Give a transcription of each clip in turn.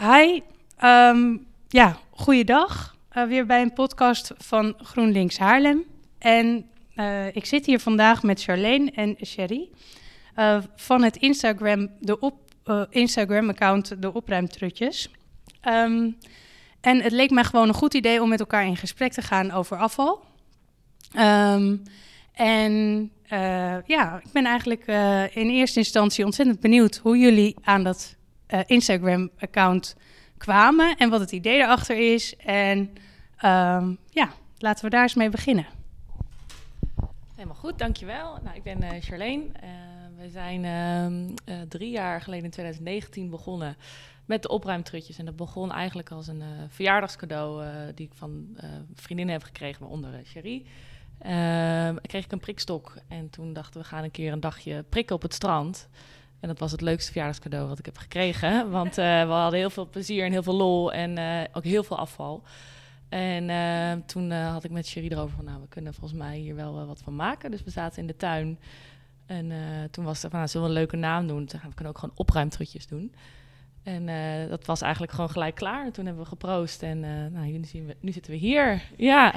Hi, um, ja, goeiedag. Uh, weer bij een podcast van GroenLinks Haarlem. En uh, ik zit hier vandaag met Charlene en Sherry uh, van het Instagram, de op, Instagram-account De Opruimtrutjes. Um, en het leek mij gewoon een goed idee om met elkaar in gesprek te gaan over afval. Um, en ja, ik ben eigenlijk in eerste instantie ontzettend benieuwd hoe jullie aan dat uh, Instagram-account kwamen en wat het idee erachter is. En um, ja, laten we daar eens mee beginnen. Helemaal goed, dankjewel. Nou, ik ben uh, Charlene. Uh, we zijn uh, drie jaar geleden in 2019 begonnen met de opruimtrutjes. En dat begon eigenlijk als een verjaardagscadeau die ik van vriendinnen heb gekregen, waaronder Cherie. Uh, kreeg ik een prikstok en toen dachten we gaan een keer een dagje prikken op het strand. En dat was het leukste verjaardagscadeau wat ik heb gekregen. Want uh, we hadden heel veel plezier en heel veel lol en uh, ook heel veel afval. En uh, toen had ik met Cherie erover van, nou, we kunnen volgens mij hier wel wat van maken. Dus we zaten in de tuin. En toen was er van, nou, zullen we een leuke naam doen? We kunnen ook gewoon opruimtrutjes doen. En dat was eigenlijk gewoon gelijk klaar. En toen hebben we geproost en nou, nu, zien we, nu zitten we hier. Ja.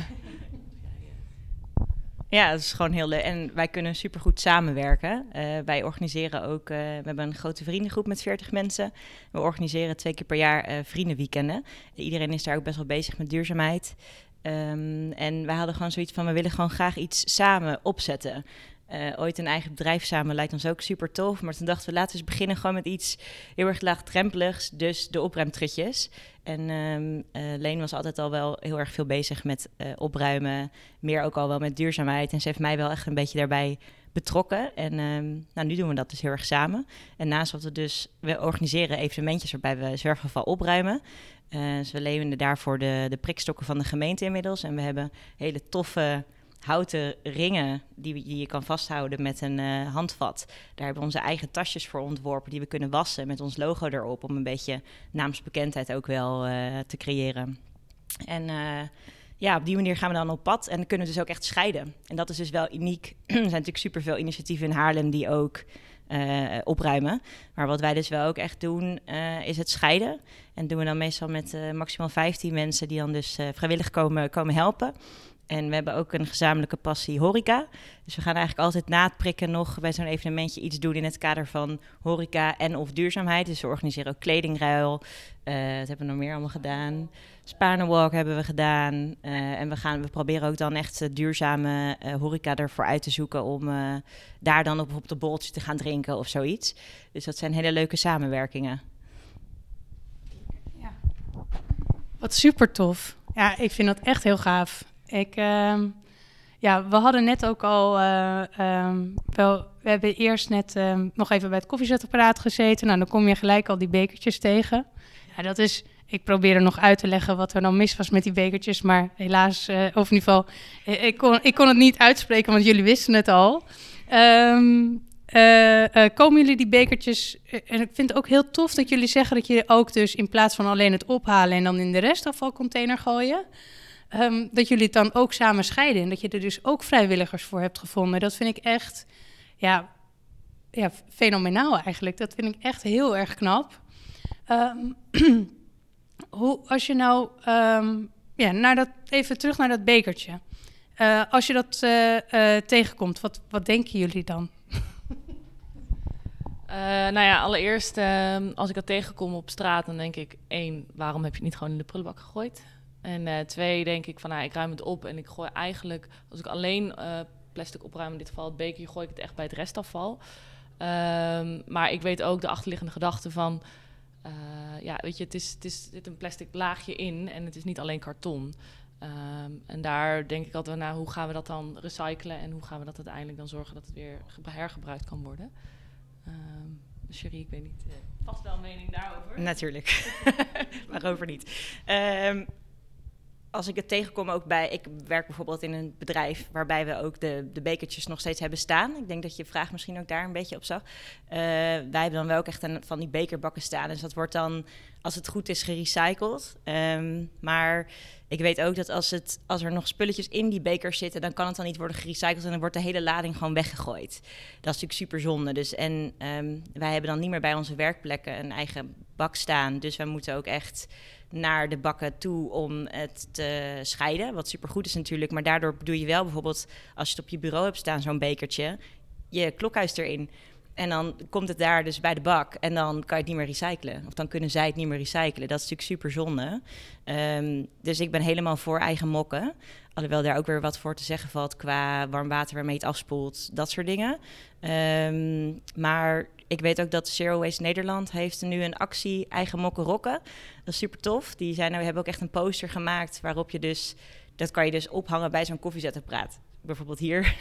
Ja, dat is gewoon heel leuk. En wij kunnen supergoed samenwerken. Uh, wij organiseren ook, uh, we hebben een grote vriendengroep met 40 mensen. We organiseren twee keer per jaar uh, vriendenweekenden. Iedereen is daar ook best wel bezig met duurzaamheid. Um, en wij hadden gewoon zoiets van, we willen gewoon graag iets samen opzetten. Uh, ooit een eigen bedrijf samen lijkt ons ook super tof. Maar toen dachten we, laten we eens beginnen gewoon met iets heel erg laagdrempeligs. Dus de opruimtrutjes. En um, Leen was altijd al wel heel erg veel bezig met uh, opruimen. Meer ook al wel met duurzaamheid. En ze heeft mij wel echt een beetje daarbij betrokken. En um, nou, nu doen we dat dus heel erg samen. En naast wat we dus, we organiseren evenementjes waarbij we zwerfgeval opruimen. Dus we lenen daarvoor de, de prikstokken van de gemeente inmiddels. En we hebben hele toffe houten ringen die, die je kan vasthouden met een uh, handvat. Daar hebben we onze eigen tasjes voor ontworpen die we kunnen wassen met ons logo erop. Om een beetje naamsbekendheid ook wel uh, te creëren. En uh, ja, op die manier gaan we dan op pad en kunnen we dus ook echt scheiden. En dat is dus wel uniek. er zijn natuurlijk superveel initiatieven in Haarlem die ook opruimen. Maar wat wij dus wel ook echt doen, is het scheiden. En doen we dan meestal met maximaal 15 mensen die dan dus vrijwillig komen, komen helpen. En we hebben ook een gezamenlijke passie horeca. Dus we gaan eigenlijk altijd na het prikken nog bij zo'n evenementje iets doen in het kader van horeca en of duurzaamheid. Dus we organiseren ook kledingruil. Uh, dat hebben we nog meer allemaal gedaan. Spanenwalk hebben we gedaan. Uh, en we, gaan, we proberen ook dan echt duurzame uh, horeca ervoor uit te zoeken om daar dan op, op de boltje te gaan drinken of zoiets. Dus dat zijn hele leuke samenwerkingen. Ja. Wat super tof. Ja, ik vind dat echt heel gaaf. Ik, uh, ja, we hadden net ook al, uh, um, wel, we hebben eerst net uh, nog even bij het koffiezetapparaat gezeten. Nou, dan kom je gelijk al die bekertjes tegen. Ja, dat is, ik probeerde nog uit te leggen wat er dan mis was met die bekertjes, maar helaas, uh, of in ieder geval, ik kon, ik kon het niet uitspreken, want jullie wisten het al. Komen jullie die bekertjes. En ik vind het ook heel tof dat jullie zeggen dat je ook dus in plaats van alleen het ophalen en dan in de restafvalcontainer gooien. Um, dat jullie het dan ook samen scheiden. En dat je er dus ook vrijwilligers voor hebt gevonden. Dat vind ik echt ja, ja, fenomenaal eigenlijk. Dat vind ik echt heel erg knap. Um, hoe, als je nou, um, ja, naar dat, even terug naar dat bekertje. Uh, als je dat uh, uh, tegenkomt, wat, wat denken jullie dan? Nou ja, allereerst, als ik dat tegenkom op straat, dan denk ik: één, waarom heb je het niet gewoon in de prullenbak gegooid? En uh, twee, denk ik van, nou, ik ruim het op en ik gooi eigenlijk, als ik alleen plastic opruim, in dit geval het bekerje, gooi ik het echt bij het restafval. Um, maar ik weet ook de achterliggende gedachte van, ja, weet je, het is, het is, zit een plastic laagje in en het is niet alleen karton. Um, en daar denk ik altijd naar, hoe gaan we dat dan recyclen en hoe gaan we dat uiteindelijk dan zorgen dat het weer hergebruikt kan worden. Um, Cherie, ik weet niet, uh, vast wel een mening daarover? Natuurlijk, waarover niet. Um, als ik het tegenkom ook bij, ik werk bijvoorbeeld in een bedrijf waarbij we ook de, de bekertjes nog steeds hebben staan. Ik denk dat je vraag misschien ook daar een beetje op zag. Uh, wij hebben dan wel ook echt een, van die bekerbakken staan. Dus dat wordt dan, als het goed is, gerecycled. Um, maar ik weet ook dat als, het, als er nog spulletjes in die bekers zitten, dan kan het dan niet worden gerecycled en dan wordt de hele lading gewoon weggegooid. Dat is natuurlijk super zonde. Dus en um, wij hebben dan niet meer bij onze werkplekken een eigen bak staan. Dus we moeten ook echt naar de bakken toe om het te scheiden. Wat supergoed is natuurlijk. Maar daardoor doe je wel bijvoorbeeld, als je het op je bureau hebt staan, zo'n bekertje, je klokhuis erin. En dan komt het daar dus bij de bak en dan kan je het niet meer recyclen. Of dan kunnen zij het niet meer recyclen. Dat is natuurlijk super zonde. Ehm, dus ik ben helemaal voor eigen mokken. Alhoewel daar ook weer wat voor te zeggen valt qua warm water waarmee het afspoelt, dat soort dingen. Ehm, maar ik weet ook dat Zero Waste Nederland heeft nu een actie eigen mokken rokken. Dat is super tof. Die zijn, we hebben ook echt een poster gemaakt waarop je dus... Dat kan je dus ophangen bij zo'n koffiezetapparaat bijvoorbeeld hier,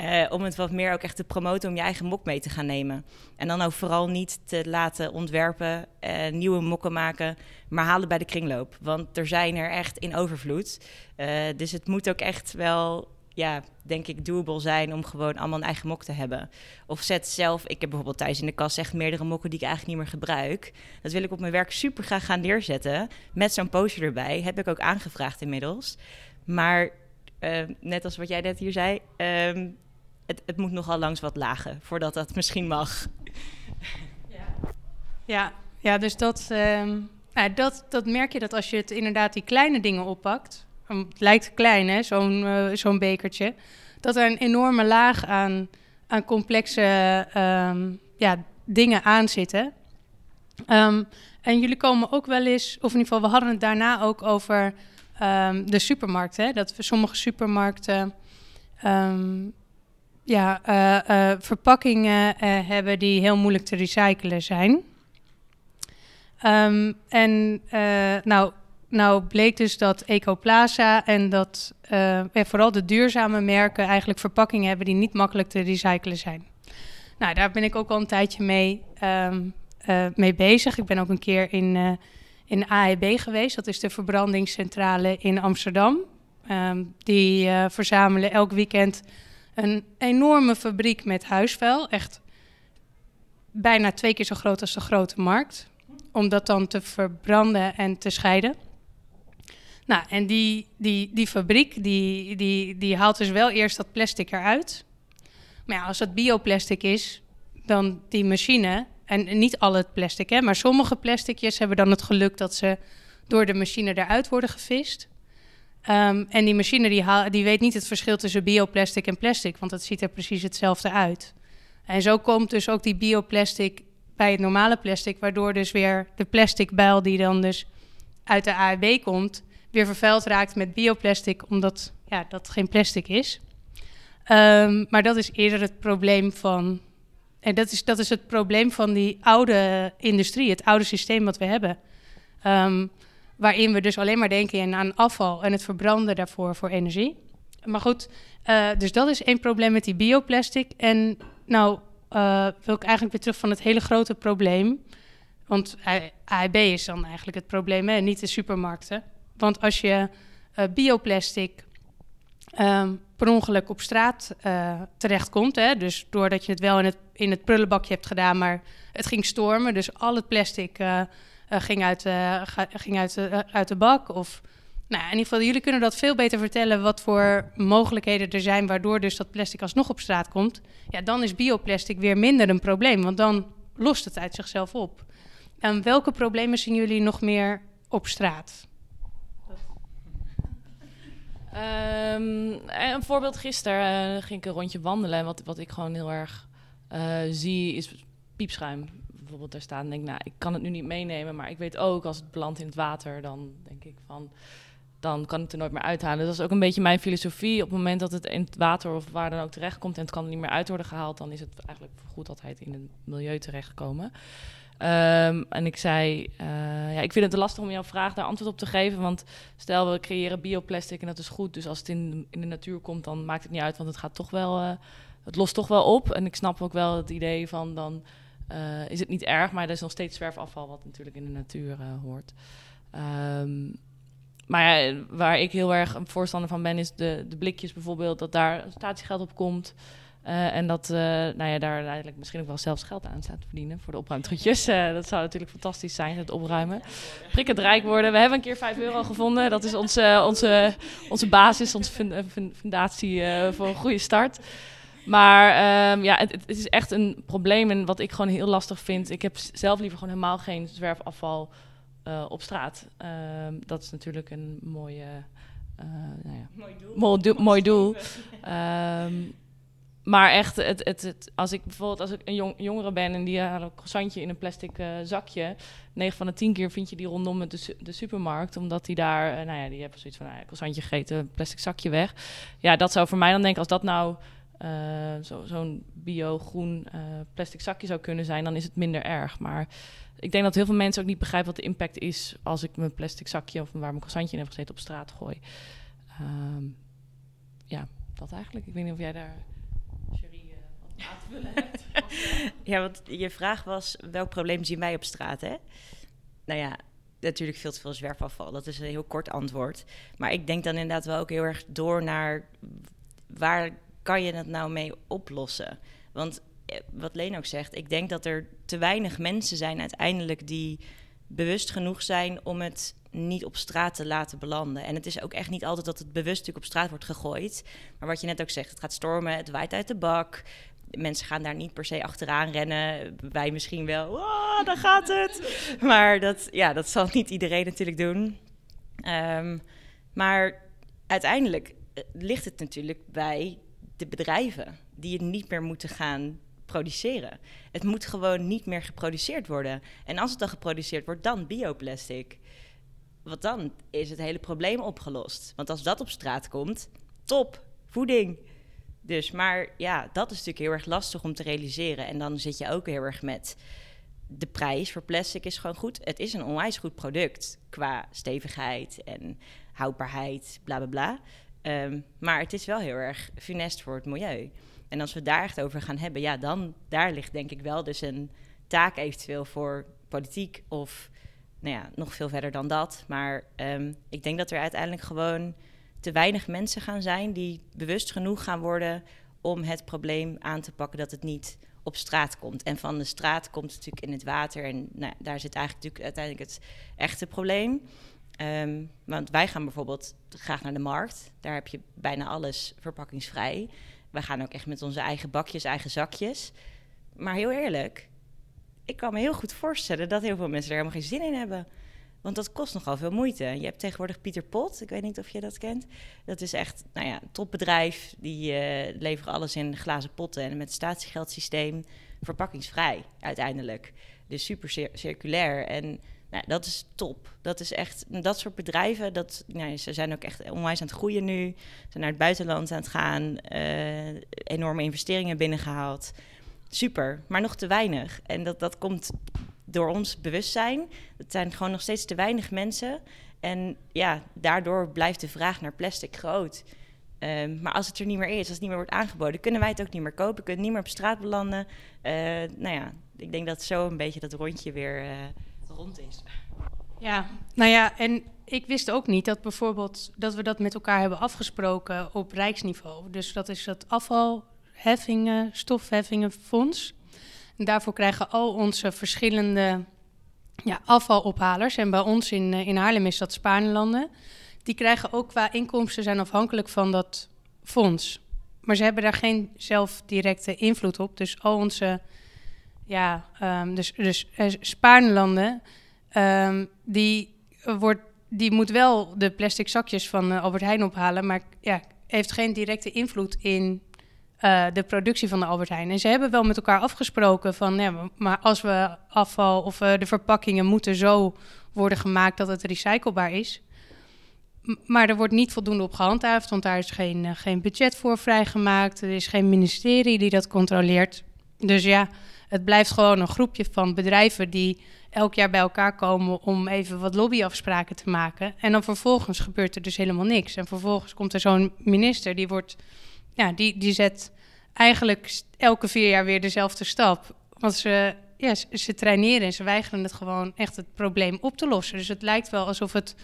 uh, om het wat meer ook echt te promoten om je eigen mok mee te gaan nemen. En dan ook vooral niet te laten ontwerpen, uh, nieuwe mokken maken, maar halen bij de kringloop. Want er zijn er echt in overvloed. Uh, dus het moet ook echt wel, ja, denk ik, doable zijn om gewoon allemaal een eigen mok te hebben. Of zet zelf, ik heb bijvoorbeeld thuis in de kast echt meerdere mokken die ik eigenlijk niet meer gebruik. Dat wil ik op mijn werk super graag gaan neerzetten. Met zo'n poster erbij, heb ik ook aangevraagd inmiddels. Maar uh, net als wat jij net hier zei, um, het, het, moet nogal langs wat lagen voordat dat misschien mag. Ja, ja, dus dat, um, nou, dat, dat merk je dat als je het inderdaad die kleine dingen oppakt. Het lijkt klein, hè, zo'n uh, zo'n bekertje. Dat er een enorme laag aan, aan complexe um, ja, dingen aan zitten. en jullie komen ook wel eens, of in ieder geval, we hadden het daarna ook over um, de supermarkt. Hè? Dat we sommige supermarkten ja, uh, uh, verpakkingen uh, hebben die heel moeilijk te recyclen zijn. En nou, nou bleek dus dat Ecoplaza en dat vooral de duurzame merken eigenlijk verpakkingen hebben die niet makkelijk te recyclen zijn. Nou, daar ben ik ook al een tijdje mee, mee bezig. Ik ben ook een keer in in AEB geweest. Dat is de verbrandingscentrale in Amsterdam. Um, die uh, verzamelen elk weekend een enorme fabriek met huisvuil. Echt bijna twee keer zo groot als de grote markt. Om dat dan te verbranden en te scheiden. Nou, en die, die, die fabriek die, die, die haalt dus wel eerst dat plastic eruit. Maar ja, als het bioplastic is, dan die machine en niet al het plastic, hè, maar sommige plasticjes hebben dan het geluk dat ze door de machine eruit worden gevist. Um, en die machine die, die weet niet het verschil tussen bioplastic en plastic, want het ziet er precies hetzelfde uit. En zo komt dus ook die bioplastic bij het normale plastic, waardoor dus weer de plastic bijl die dan dus uit de AEB komt, weer vervuild raakt met bioplastic, omdat ja, dat geen plastic is. Um, maar dat is eerder het probleem van en dat is, dat is het probleem van die oude industrie, het oude systeem wat we hebben. Um, waarin we dus alleen maar denken aan afval en het verbranden daarvoor voor energie. Maar goed, uh, dus dat is één probleem met die bioplastic. En nou uh, wil ik eigenlijk weer terug van het hele grote probleem. Want AIB is dan eigenlijk het probleem, hè, niet de supermarkten. Want als je uh, bioplastic um, per ongeluk op straat uh, terechtkomt. Hè? Dus doordat je het wel in het, in het prullenbakje hebt gedaan, maar het ging stormen. Dus al het plastic uh, ging, uit, ging uit, uit de bak. Of, nou, in ieder geval, jullie kunnen dat veel beter vertellen wat voor mogelijkheden er zijn, waardoor dus dat plastic alsnog op straat komt. Ja, dan is bioplastic weer minder een probleem, want dan lost het uit zichzelf op. En welke problemen zien jullie nog meer op straat? Um, een voorbeeld gisteren uh, ging ik een rondje wandelen. En wat, wat ik gewoon heel erg uh, zie is piepschuim. Bijvoorbeeld daar staan en denk nou, ik kan het nu niet meenemen. Maar ik weet ook, als het belandt in het water, dan denk ik van... dan kan ik het er nooit meer uithalen. Dat is ook een beetje mijn filosofie. Op het moment dat het in het water of waar dan ook terechtkomt... en het kan er niet meer uit worden gehaald... dan is het eigenlijk goed altijd in het milieu terechtkomen. Um, en ik zei, uh, ja, ik vind het lastig om jouw vraag daar antwoord op te geven. Want stel, we creëren bioplastic en dat is goed. Dus als het in, in de natuur komt, dan maakt het niet uit. Want het gaat toch wel, uh, het lost toch wel op. En ik snap ook wel het idee van dan uh, is het niet erg. Maar er is nog steeds zwerfafval, wat natuurlijk in de natuur hoort. Um, maar waar ik heel erg een voorstander van ben, is de, de blikjes bijvoorbeeld. Dat daar statiegeld op komt. Uh, en dat uh, nou ja, daar eigenlijk misschien ook wel zelfs geld aan staat te verdienen voor de opruimtrucjes. Uh, dat zou natuurlijk fantastisch zijn, het opruimen. Prikkend rijk worden. We hebben een keer 5 euro gevonden. Dat is onze, onze, onze basis, onze fundatie voor een goede start. Maar ehm, ja, het, het is echt een probleem en wat ik gewoon heel lastig vind. Ik heb zelf liever gewoon helemaal geen zwerfafval op straat. Ehm, dat is natuurlijk een mooie, nou ja, mooi doel. Mooi, do mooi doel. um, maar echt, het, het, als ik bijvoorbeeld als ik een jong, jongere ben en die haal een croissantje in een plastic uh, zakje, 9 van de 10 keer vind je die rondom de, de supermarkt, omdat die daar, uh, nou ja, die hebben zoiets van, nou ja, croissantje gegeten, plastic zakje weg. Ja, dat zou voor mij dan denken, als dat nou uh, zo'n zo bio-groen plastic zakje zou kunnen zijn, dan is het minder erg. Maar ik denk dat heel veel mensen ook niet begrijpen wat de impact is als ik mijn plastic zakje of waar mijn croissantje in heb gezeten op straat gooi. Um, ja, dat eigenlijk. Ik weet niet of jij daar ja, want je vraag was, welk probleem zien wij op straat, hè? Nou ja, natuurlijk veel te veel zwerfafval. Dat is een heel kort antwoord. Maar ik denk dan inderdaad wel ook heel erg door naar... waar kan je dat nou mee oplossen? Want eh, wat Leen ook zegt, ik denk dat er te weinig mensen zijn uiteindelijk... die bewust genoeg zijn om het niet op straat te laten belanden. En het is ook echt niet altijd dat het bewust natuurlijk op straat wordt gegooid. Maar wat je net ook zegt, het gaat stormen, het waait uit de bak mensen gaan daar niet per se achteraan rennen. Wij misschien wel, oh, daar gaat het. Maar dat, ja, dat zal niet iedereen natuurlijk doen. Um, maar uiteindelijk eh, ligt het natuurlijk bij de bedrijven die het niet meer moeten gaan produceren. Het moet gewoon niet meer geproduceerd worden. En als het dan geproduceerd wordt, dan bioplastic. Want dan is het hele probleem opgelost. Want als dat op straat komt, top, voeding. Dus, maar ja, dat is natuurlijk heel erg lastig om te realiseren. En dan zit je ook heel erg met de prijs voor plastic is gewoon goed. Het is een onwijs goed product qua stevigheid en houdbaarheid, bla bla bla. Um, maar het is wel heel erg funest voor het milieu. En als we daar echt over gaan hebben, ja, dan daar ligt denk ik wel dus een taak eventueel voor politiek of nou ja, nog veel verder dan dat. Maar um, ik denk dat er uiteindelijk gewoon te weinig mensen gaan zijn die bewust genoeg gaan worden om het probleem aan te pakken dat het niet op straat komt. En van de straat komt het natuurlijk in het water. En nou, daar zit eigenlijk natuurlijk uiteindelijk het echte probleem. Um, want wij gaan bijvoorbeeld graag naar de markt. Daar heb je bijna alles verpakkingsvrij. Wij gaan ook echt met onze eigen bakjes, eigen zakjes. Maar heel eerlijk, ik kan me heel goed voorstellen dat heel veel mensen er helemaal geen zin in hebben. Want dat kost nogal veel moeite. Je hebt tegenwoordig Pieter Pot, ik weet niet of je dat kent. Dat is echt nou ja, een topbedrijf. Die uh, leveren alles in glazen potten en met statiegeldsysteem verpakkingsvrij uiteindelijk. Dus super circulair. En nou, dat is top. Dat is echt, dat soort bedrijven, dat, nou, ze zijn ook echt onwijs aan het groeien nu. Ze zijn naar het buitenland aan het gaan, uh, enorme investeringen binnengehaald. Super, maar nog te weinig. En dat, dat komt door ons bewustzijn. Het zijn gewoon nog steeds te weinig mensen. En ja, daardoor blijft de vraag naar plastic groot. Um, maar als het er niet meer is, als het niet meer wordt aangeboden, kunnen wij het ook niet meer kopen, kunnen het niet meer op straat belanden. Uh, nou ja, ik denk dat zo een beetje dat rondje weer uh, rond is. Ja, nou ja, en ik wist ook niet dat bijvoorbeeld dat we dat met elkaar hebben afgesproken op rijksniveau. Dus dat is het afvalheffingen, stofheffingenfonds. Daarvoor krijgen al onze verschillende ja, afvalophalers, en bij ons in, eh, in Haarlem is dat Spaanlanden, die krijgen ook qua inkomsten zijn afhankelijk van dat fonds. Maar ze hebben daar geen zelf directe invloed op. Dus al onze, ja, um, dus, dus uh, Spaanlanden, um, die, wordt, die moet wel de plastic zakjes van uh, Albert Heijn ophalen, maar ja, heeft geen directe invloed in uh, de productie van de Albert Heijn. En ze hebben wel met elkaar afgesproken van, ja, maar als we afval of uh, de verpakkingen moeten zo worden gemaakt dat het recyclebaar is. Maar er wordt niet voldoende op gehandhaafd, want daar is geen, uh, geen budget voor vrijgemaakt. Er is geen ministerie die dat controleert. Dus ja, het blijft gewoon een groepje van bedrijven die elk jaar bij elkaar komen om even wat lobbyafspraken te maken. En dan vervolgens gebeurt er dus helemaal niks. En vervolgens komt er zo'n minister die wordt ja, die, die zet eigenlijk elke vier jaar weer dezelfde stap. Want ze, ja, ze, traineren en ze weigeren het gewoon echt het probleem op te lossen. Dus het lijkt wel alsof het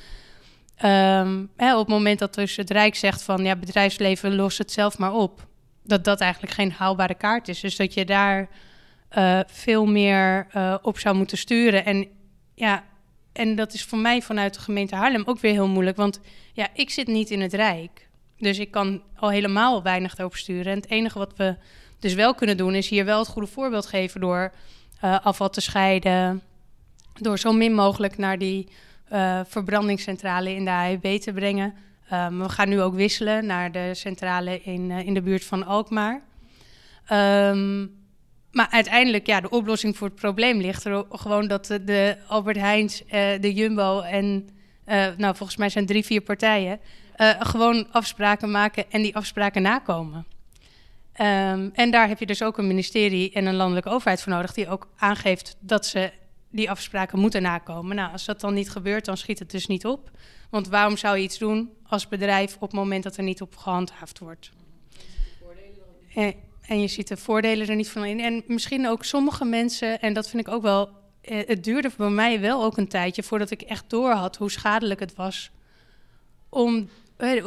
um, hè, op het moment dat dus het Rijk zegt van ja, bedrijfsleven lost het zelf maar op. Dat dat eigenlijk geen haalbare kaart is. Dus dat je daar uh, veel meer uh, op zou moeten sturen. En ja, en dat is voor mij vanuit de gemeente Haarlem ook weer heel moeilijk. Want ja, ik zit niet in het Rijk. Dus ik kan al helemaal weinig erop sturen. En het enige wat we dus wel kunnen doen, is hier wel het goede voorbeeld geven door uh, afval te scheiden. Door zo min mogelijk naar die uh, verbrandingscentrale in de AEB te brengen. Um, we gaan nu ook wisselen naar de centrale in, uh, in de buurt van Alkmaar. Um, maar uiteindelijk, ja, de oplossing voor het probleem ligt er gewoon dat de, Albert Heijns, de Jumbo en, nou, volgens mij zijn drie, vier partijen, gewoon afspraken maken en die afspraken nakomen. Um, en daar heb je dus ook een ministerie en een landelijke overheid voor nodig, die ook aangeeft dat ze die afspraken moeten nakomen. Nou, als dat dan niet gebeurt, dan schiet het dus niet op. Want waarom zou je iets doen als bedrijf op het moment dat er niet op gehandhaafd wordt? En, je ziet de voordelen er niet van in. En misschien ook sommige mensen, en dat vind ik ook wel. Eh, het duurde voor mij wel ook een tijdje voordat ik echt door had hoe schadelijk het was om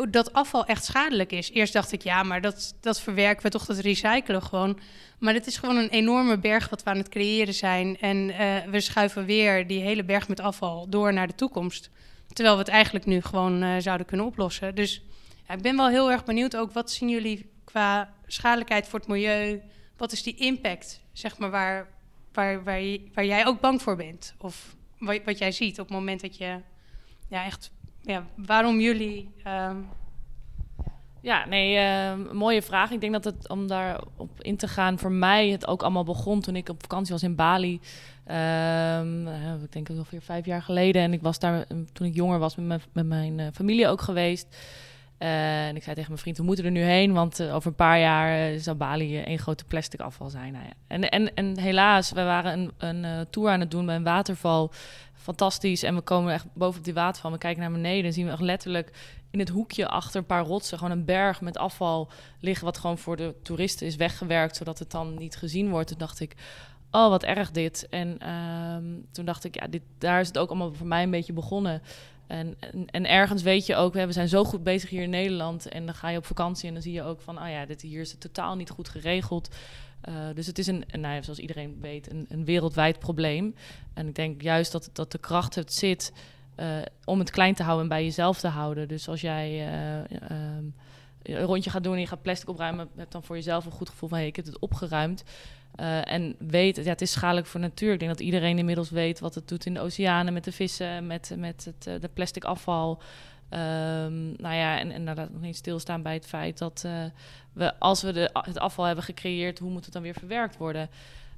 dat afval echt schadelijk is. Eerst dacht ik, ja, maar dat, dat verwerken we toch, dat recyclen gewoon. Maar het is gewoon een enorme berg wat we aan het creëren zijn. En uh, we schuiven weer die hele berg met afval door naar de toekomst. Terwijl we het eigenlijk nu gewoon uh, zouden kunnen oplossen. Dus ik ben wel heel erg benieuwd ook, wat zien jullie qua schadelijkheid voor het milieu? Wat is die impact, zeg maar, waar, waar, waar, waar jij ook bang voor bent? Of wat, wat jij ziet op het moment dat je ja, echt ja, waarom jullie. Um... Ja, nee, uh, mooie vraag. Ik denk dat het om daarop in te gaan, voor mij het ook allemaal begon toen ik op vakantie was in Bali. Um, ik denk ongeveer vijf jaar geleden. En ik was daar ehm, toen ik jonger was met mijn, met mijn uh, familie ook geweest. Uh, en ik zei tegen mijn vriend, we moeten er nu heen, want over een paar jaar zal Bali één grote plastic afval zijn. Nou ja. en, en, en helaas, we waren een, een tour aan het doen bij een waterval fantastisch. En we komen echt boven die waterval. We kijken naar beneden en zien we echt letterlijk in het hoekje achter een paar rotsen gewoon een berg met afval liggen. Wat gewoon voor de toeristen is weggewerkt, zodat het dan niet gezien wordt. Toen dacht ik, oh wat erg dit. En ehm, toen dacht ik, ja, dit, daar is het ook allemaal voor mij een beetje begonnen. En, en, en, ergens weet je ook, we zijn zo goed bezig hier in Nederland. En dan ga je op vakantie en dan zie je ook van, oh ja, dit hier is het totaal niet goed geregeld. Uh, dus het is een, nou ja, zoals iedereen weet, een, een, wereldwijd probleem. En ik denk juist dat, dat de kracht het zit uh, om het klein te houden en bij jezelf te houden. Dus als jij uh, um, een rondje gaat doen en je gaat plastic opruimen, heb dan voor jezelf een goed gevoel van hey, ik heb het opgeruimd. en weet, ja, het is schadelijk voor natuur. Ik denk dat iedereen inmiddels weet wat het doet in de oceanen met de vissen, met, met het de plastic afval. Um, nou ja, en, en nog niet stilstaan bij het feit dat uh, we, als we de, het afval hebben gecreëerd, hoe moet het dan weer verwerkt worden?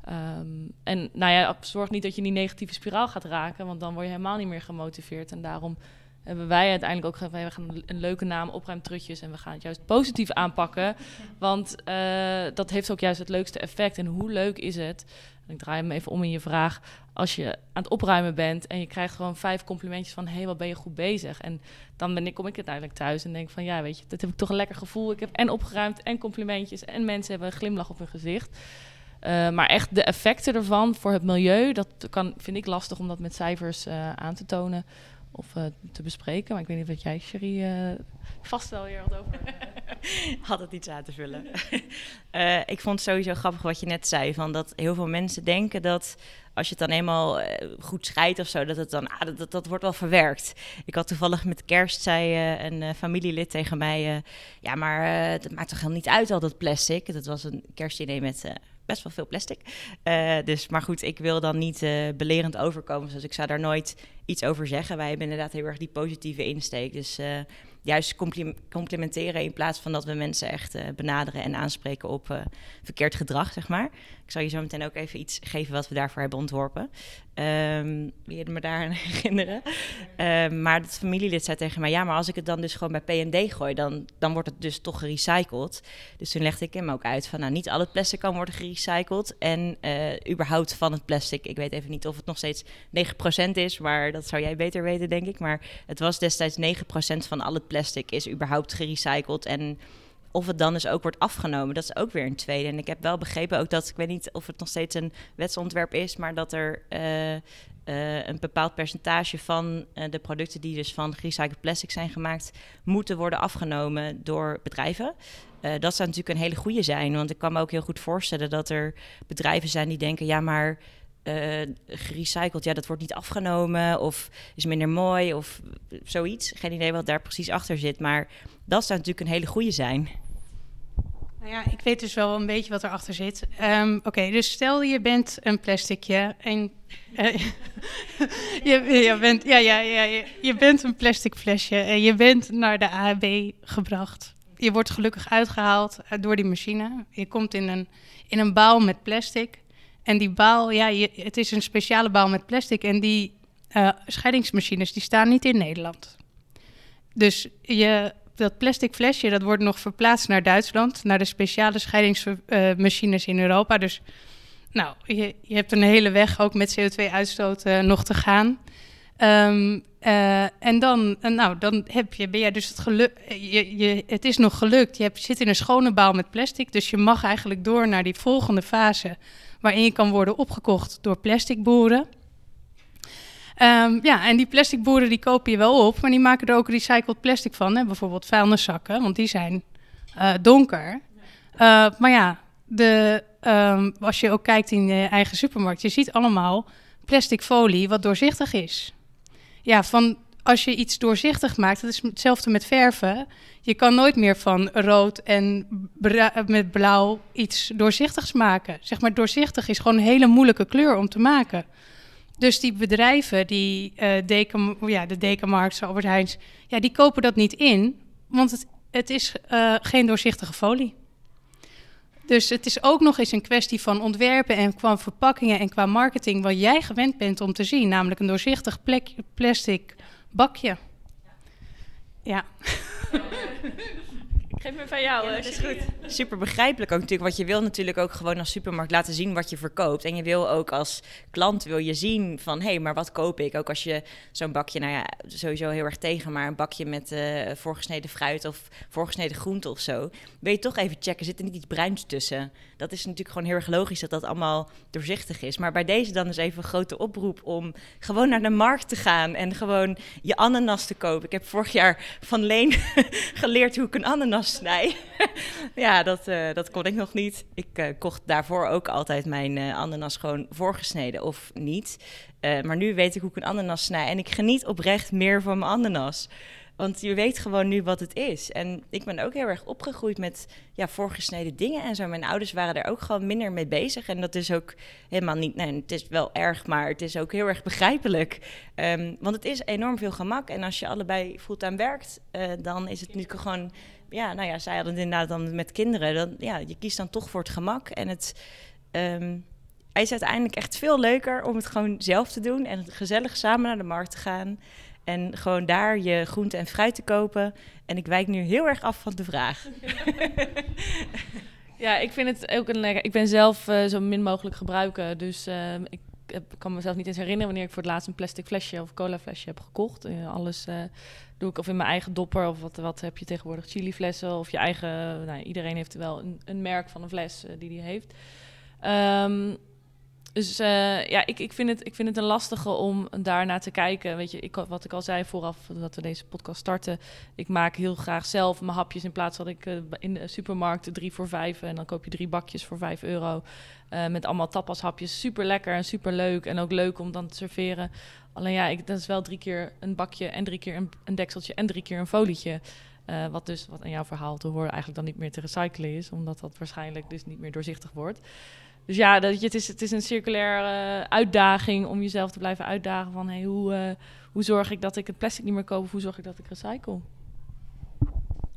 Um, en nou ja, zorg niet dat je in die negatieve spiraal gaat raken, want dan word je helemaal niet meer gemotiveerd. En daarom hebben wij uiteindelijk ook gezegd, we gaan een leuke naam, opruimtrutjes, en we gaan het juist positief aanpakken. Want uh, dat heeft ook juist het leukste effect. En hoe leuk is het ik draai hem even om in je vraag. Als je aan het opruimen bent en je krijgt gewoon vijf complimentjes van... hé, hey, wat ben je goed bezig? En dan ben ik, kom ik uiteindelijk thuis en denk van... ja, weet je, dat heb ik toch een lekker gevoel. Ik heb en opgeruimd en complimentjes en mensen hebben een glimlach op hun gezicht. Uh, maar echt de effecten ervan voor het milieu... dat kan, vind ik lastig om dat met cijfers uh, aan te tonen of uh, te bespreken. Maar ik weet niet wat jij, Cherie, vast wel weer wat over. Had het iets aan te vullen. uh, ik vond het sowieso grappig wat je net zei. Van dat heel veel mensen denken dat als je het dan eenmaal goed scheidt of zo, dat het dan, ah, dat, dat, wordt wel verwerkt. Ik had toevallig met kerst, zei een familielid tegen mij, ja, maar dat maakt toch helemaal niet uit al dat plastic. Dat was een kerstdiner met best wel veel plastic. Dus, maar goed, ik wil dan niet belerend overkomen. Dus ik zou daar nooit iets over zeggen. Wij hebben inderdaad heel erg die positieve insteek. Dus uh, juist complimenteren in plaats van dat we mensen echt uh, benaderen en aanspreken op uh, verkeerd gedrag, zeg maar. Ik zal je zo meteen ook even iets geven wat we daarvoor hebben ontworpen. Um, je me daar aan herinneren? Um, maar het familielid zei tegen mij, ja, maar als ik het dan dus gewoon bij P&D gooi, dan, dan wordt het dus toch gerecycled. Dus toen legde ik hem ook uit van, nou, niet al het plastic kan worden gerecycled. En überhaupt van het plastic, ik weet even niet of het nog steeds 9% is, maar dat zou jij beter weten, denk ik. Maar het was destijds 9% van al het plastic is überhaupt gerecycled. En of het dan dus ook wordt afgenomen, dat is ook weer een tweede. En ik heb wel begrepen ook dat, ik weet niet of het nog steeds een wetsontwerp is, maar dat er uh, uh, een bepaald percentage van uh, de producten die dus van gerecycled plastic zijn gemaakt, moeten worden afgenomen door bedrijven. dat zou natuurlijk een hele goede zijn, want ik kan me ook heel goed voorstellen dat er bedrijven zijn die denken, ja maar gerecycled, ja, dat wordt niet afgenomen of is minder mooi of zoiets. Geen idee wat daar precies achter zit, maar dat zou natuurlijk een hele goede zijn. Nou ja, ik weet dus wel een beetje wat erachter zit. Um, Oké, dus stel je bent een plasticje en uh, je, je, bent, ja, ja, ja, je, bent een plastic flesje en je bent naar de AHB gebracht. Je wordt gelukkig uitgehaald door die machine. Je komt in een, in een baal met plastic. En die baal, ja, je, het is een speciale baal met plastic. En die uh, scheidingsmachines, die staan niet in Nederland. Dus je, dat plastic flesje, dat wordt nog verplaatst naar Duitsland. Naar de speciale scheidingsmachines in Europa. Dus nou, je, je hebt een hele weg ook met CO2-uitstoot uh, nog te gaan. Um, uh, en dan, nou, dan heb je, ben jij dus het geluk, je, je, het is nog gelukt. Je hebt, zit in een schone baal met plastic, dus je mag eigenlijk door naar die volgende fase waarin je kan worden opgekocht door plasticboeren. Um, ja, en die plasticboeren die koop je wel op, maar die maken er ook recycled plastic van. Hè? Bijvoorbeeld vuilniszakken, want die zijn uh, donker. Uh, maar ja, de, um, als je ook kijkt in je eigen supermarkt, je ziet allemaal plastic folie wat doorzichtig is. Ja, van als je iets doorzichtig maakt, dat is hetzelfde met verven. Je kan nooit meer van rood en met blauw iets doorzichtigs maken. Zeg maar, doorzichtig is gewoon een hele moeilijke kleur om te maken. Dus die bedrijven, die uh, Deken, ja, de Dekenmarkt, Albert Heijns, ja, die kopen dat niet in, want het, het is uh, geen doorzichtige folie. Dus het is ook nog eens een kwestie van ontwerpen en qua verpakkingen en qua marketing wat jij gewend bent om te zien, namelijk een doorzichtig plastic bakje. Ja. geef me van jou. Ja, dat is goed. Super begrijpelijk ook natuurlijk. Want je wil natuurlijk ook gewoon als supermarkt laten zien wat je verkoopt. En je wil ook als klant wil je zien van... hé, hey, maar wat koop ik? Ook als je zo'n bakje, nou ja, sowieso heel erg tegen... maar een bakje met uh, voorgesneden fruit of voorgesneden groente of zo... wil je toch even checken, zit er niet iets bruins tussen? Dat is natuurlijk gewoon heel erg logisch dat dat allemaal doorzichtig is. Maar bij deze dan is even een grote oproep om gewoon naar de markt te gaan... en gewoon je ananas te kopen. Ik heb vorig jaar van Leen geleerd hoe ik een ananas snij. ja, dat, uh, dat kon ik nog niet. Ik uh, kocht daarvoor ook altijd mijn uh, ananas gewoon voorgesneden of niet. maar nu weet ik hoe ik een ananas snij. En ik geniet oprecht meer van mijn ananas. Want je weet gewoon nu wat het is. En ik ben ook heel erg opgegroeid met ja, voorgesneden dingen en zo. Mijn ouders waren daar ook gewoon minder mee bezig. En dat is ook helemaal niet... Nee, het is wel erg, maar het is ook heel erg begrijpelijk. Um, want het is enorm veel gemak. En als je allebei fulltime werkt, uh, dan is het natuurlijk gewoon... Ja, nou ja, zij hadden het inderdaad dan met kinderen. Dan, ja, je kiest dan toch voor het gemak. En het... Um, is uiteindelijk echt veel leuker om het gewoon zelf te doen en gezellig samen naar de markt te gaan. En gewoon daar je groente en fruit te kopen. En ik wijk nu heel erg af van de vraag. ja, ik vind het ook een lekker. Ik ben zelf uh, zo min mogelijk gebruiken. Dus uh, ik kan mezelf niet eens herinneren wanneer ik voor het laatst een plastic flesje of cola flesje heb gekocht. Uh, alles doe ik of in mijn eigen dopper of wat, wat heb je tegenwoordig? Chili flessen of je eigen. Nou, iedereen heeft wel een, een merk van een fles die die heeft. Um, dus uh, ja, ik, ik, vind het, ik vind het een lastige om daarna te kijken. Weet je, ik, wat ik al zei vooraf dat we deze podcast starten. Ik maak heel graag zelf mijn hapjes in plaats dat ik uh, in de supermarkt drie voor vijf en dan koop je drie bakjes voor vijf euro. Met allemaal tapashapjes. Super lekker en super leuk. En ook leuk om dan te serveren. Alleen ja, ik, dat is wel drie keer een bakje en drie keer een, een dekseltje en drie keer een folietje. Wat dus, wat in jouw verhaal te horen, eigenlijk dan niet meer te recyclen is. Omdat dat waarschijnlijk dus niet meer doorzichtig wordt. Dus ja, dat, het, is, het is een circulaire uh, uitdaging om jezelf te blijven uitdagen van hey, hoe, uh, hoe zorg ik dat ik het plastic niet meer koop hoe zorg ik dat ik recycle.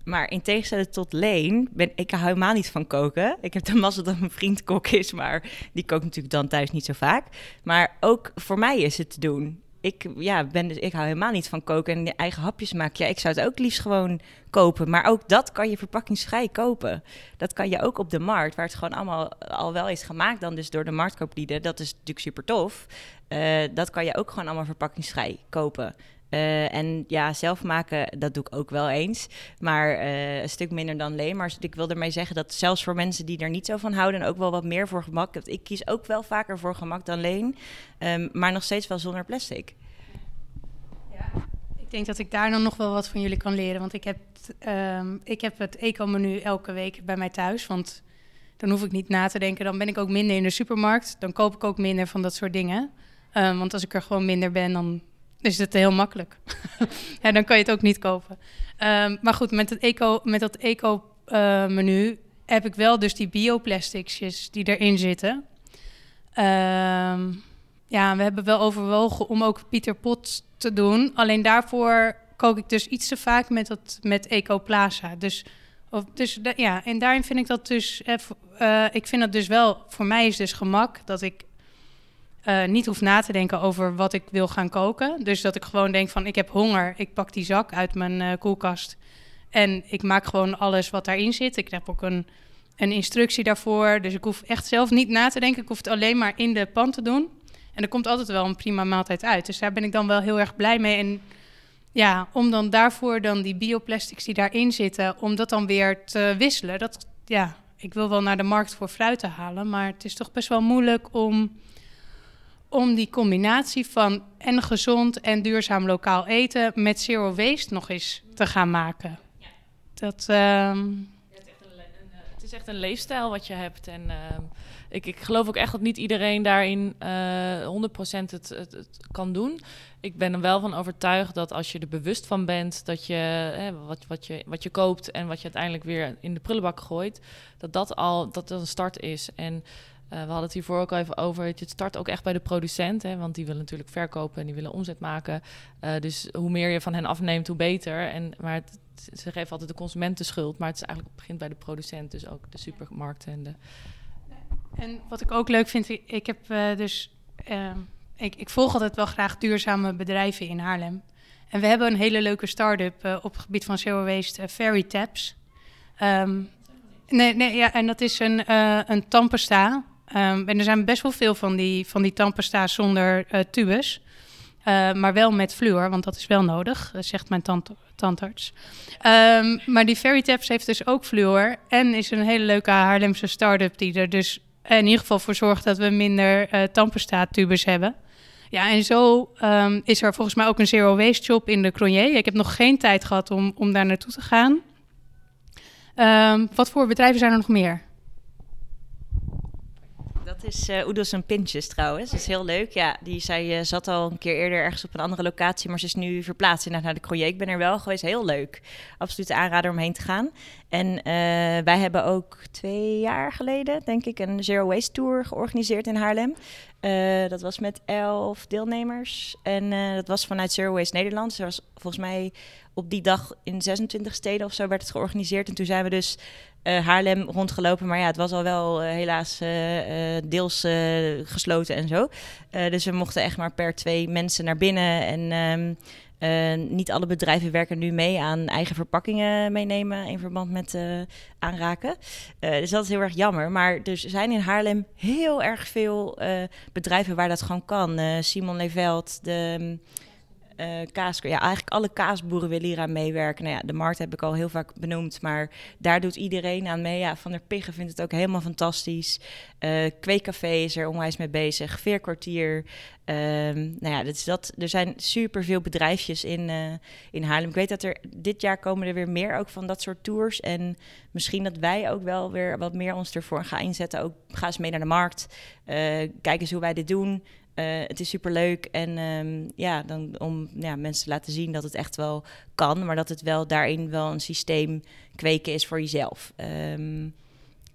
Maar in tegenstelling tot Leen, ben ik helemaal niet van koken. Ik heb de mazzel dat mijn vriend kok is, maar die kookt natuurlijk dan thuis niet zo vaak. Maar ook voor mij is het te doen ik, ja, ben dus, ik hou helemaal niet van koken en eigen hapjes maken. Ja, ik zou het ook liefst gewoon kopen. Maar ook dat kan je verpakkingsvrij kopen. Dat kan je ook op de markt, waar het gewoon allemaal al wel is gemaakt, dan dus door de marktkooplieden. Dat is natuurlijk super tof. Uh, dat kan je ook gewoon allemaal verpakkingsvrij kopen. Uh, en ja, zelf maken, dat doe ik ook wel eens. Maar uh, een stuk minder dan Leen. Maar ik wil ermee zeggen dat zelfs voor mensen die er niet zo van houden... en ook wel wat meer voor gemak... Ik kies ook wel vaker voor gemak dan Leen. Um, maar nog steeds wel zonder plastic. Ja, ik denk dat ik daar dan nog wel wat van jullie kan leren. Want ik heb, um, ik heb het eco-menu elke week bij mij thuis. Want Dan hoef ik niet na te denken. Dan ben ik ook minder in de supermarkt. Dan koop ik ook minder van dat soort dingen. Um, want als ik er gewoon minder ben, dan is het heel makkelijk. ja, dan kan je het ook niet kopen. Um, maar goed, met, het eco, met dat eco-menu uh, heb ik wel dus die bioplasticjes die erin zitten. Um, ja, we hebben wel overwogen om ook Pieter Pot te doen. Alleen daarvoor kook ik dus iets te vaak met, dat, met Eco Plaza. Dus, of, dus ja, en daarin vind ik dat dus... Uh, ik vind dat dus wel... Voor mij is dus gemak dat ik uh, niet hoef na te denken over wat ik wil gaan koken. Dus dat ik gewoon denk van, ik heb honger. Ik pak die zak uit mijn uh, koelkast. En ik maak gewoon alles wat daarin zit. Ik heb ook een, een instructie daarvoor. Dus ik hoef echt zelf niet na te denken. Ik hoef het alleen maar in de pan te doen. En er komt altijd wel een prima maaltijd uit. Dus daar ben ik dan wel heel erg blij mee. En ja, om dan daarvoor dan die bioplastics die daarin zitten, om dat dan weer te wisselen. Dat, ja, ik wil wel naar de markt voor fruit te halen, maar het is toch best wel moeilijk om, om die combinatie van en gezond en duurzaam lokaal eten met zero waste nog eens te gaan maken. Ja. Dat. Um... Ja, het, is een, een, het, is echt een leefstijl wat je hebt en. Uh ik, ik geloof ook echt dat niet iedereen daarin uh, eh, 100% het, het, het, kan doen. Ik ben er wel van overtuigd dat als je er bewust van bent dat je hè, wat, wat, je wat je koopt en wat je uiteindelijk weer in de prullenbak gooit, dat dat al dat dat een start is. En we hadden het hiervoor ook al even over. Het start ook echt bij de producent, hè, want die willen natuurlijk verkopen en die willen omzet maken. Uh, dus hoe meer je van hen afneemt, hoe beter. En, maar het, ze geven altijd de consument de schuld, maar het is eigenlijk begint bij de producent, dus ook de supermarkten en de en wat ik ook leuk vind, ik heb uh, dus. Uh, ik, ik, volg altijd wel graag duurzame bedrijven in Haarlem. En we hebben een hele leuke start-up op het gebied van zero waste, Fairy Taps. Um, nee, nee, ja, en dat is een, een tandpasta. Um, en er zijn best wel veel van die, van die zonder tubes. maar wel met fluor, want dat is wel nodig, zegt mijn tand, tandarts. Um, maar die Fairy heeft dus ook fluor. En is een hele leuke Haarlemse start-up die er dus in ieder geval voor zorgt dat we minder uh, tandpasta-tubes hebben. Ja, en zo um, is er volgens mij ook een zero waste shop in de Cronier. Ik heb nog geen tijd gehad om, om daar naartoe te gaan. Wat voor bedrijven zijn er nog meer? Dat is uh, Oedels en Pintjes trouwens. Dat is heel leuk. Ja, die, zij uh, zat al een keer eerder ergens op een andere locatie, maar ze is nu verplaatst naar de Croyer. Ik ben er wel geweest. Heel leuk. Absoluut aanrader om heen te gaan. En uh, wij hebben ook twee jaar geleden, denk ik, een Zero Waste Tour georganiseerd in Haarlem. dat was met elf deelnemers. En dat was vanuit Zero Waste Nederland. Dus was volgens mij op die dag in 26 steden of zo werd het georganiseerd. En toen zijn we dus Haarlem rondgelopen. Maar ja, het was al wel uh, helaas uh, deels gesloten en zo. dus we mochten echt maar per twee mensen naar binnen. En um, niet alle bedrijven werken nu mee aan eigen verpakkingen meenemen in verband met aanraken. dus dat is heel erg jammer. Maar er zijn in Haarlem heel erg veel bedrijven waar dat gewoon kan. Simon Leveld, de... Uh, kaas, ja, eigenlijk alle kaasboeren willen hier aan meewerken. Nou ja, de markt heb ik al heel vaak benoemd, maar daar doet iedereen aan mee. Ja, Van der Piggen vindt het ook helemaal fantastisch. Uh, Kweekcafé is er onwijs mee bezig. Veerkwartier. Um, nou ja, dat is dat. Er zijn superveel bedrijfjes in, uh, in Haarlem. Ik weet dat er dit jaar komen er weer meer ook van dat soort tours. En misschien dat wij ook wel weer wat meer ons ervoor gaan inzetten. Ook ga eens mee naar de markt. kijk eens hoe wij dit doen. Uh, het is superleuk en um, ja, dan, om ja, mensen te laten zien dat het echt wel kan, maar dat het wel daarin wel een systeem kweken is voor jezelf. Um,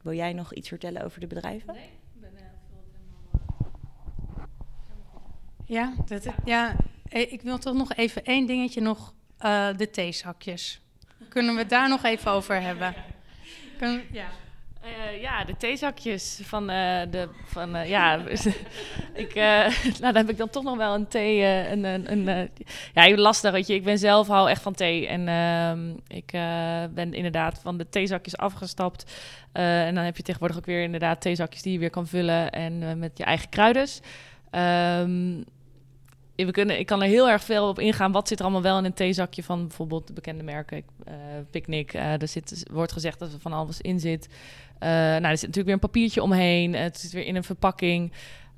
wil jij nog iets vertellen over de bedrijven? Nee, ik ben uh, helemaal. Ja, dat, ja, eh, ik wil toch nog even één dingetje nog, uh, de theezakjes. Kunnen we het daar nog even over hebben? Kun, ja. Uh, ja, de theezakjes van uh, de. Van, uh, ja, ik, nou, dan heb ik dan toch nog wel een thee. een, een, een ja, lastig, weet je. Ik ben zelf hou echt van thee. En ehm, ik ben inderdaad van de theezakjes afgestapt. en dan heb je tegenwoordig ook weer inderdaad theezakjes die je weer kan vullen. En met je eigen kruiden. Um, we kunnen, ik kan er heel erg veel op ingaan. Wat zit er allemaal wel in een theezakje van bijvoorbeeld de bekende merken? Uh, Picnic. Er zit, wordt gezegd dat er van alles in zit. Uh, nou, er zit natuurlijk weer een papiertje omheen. het zit weer in een verpakking.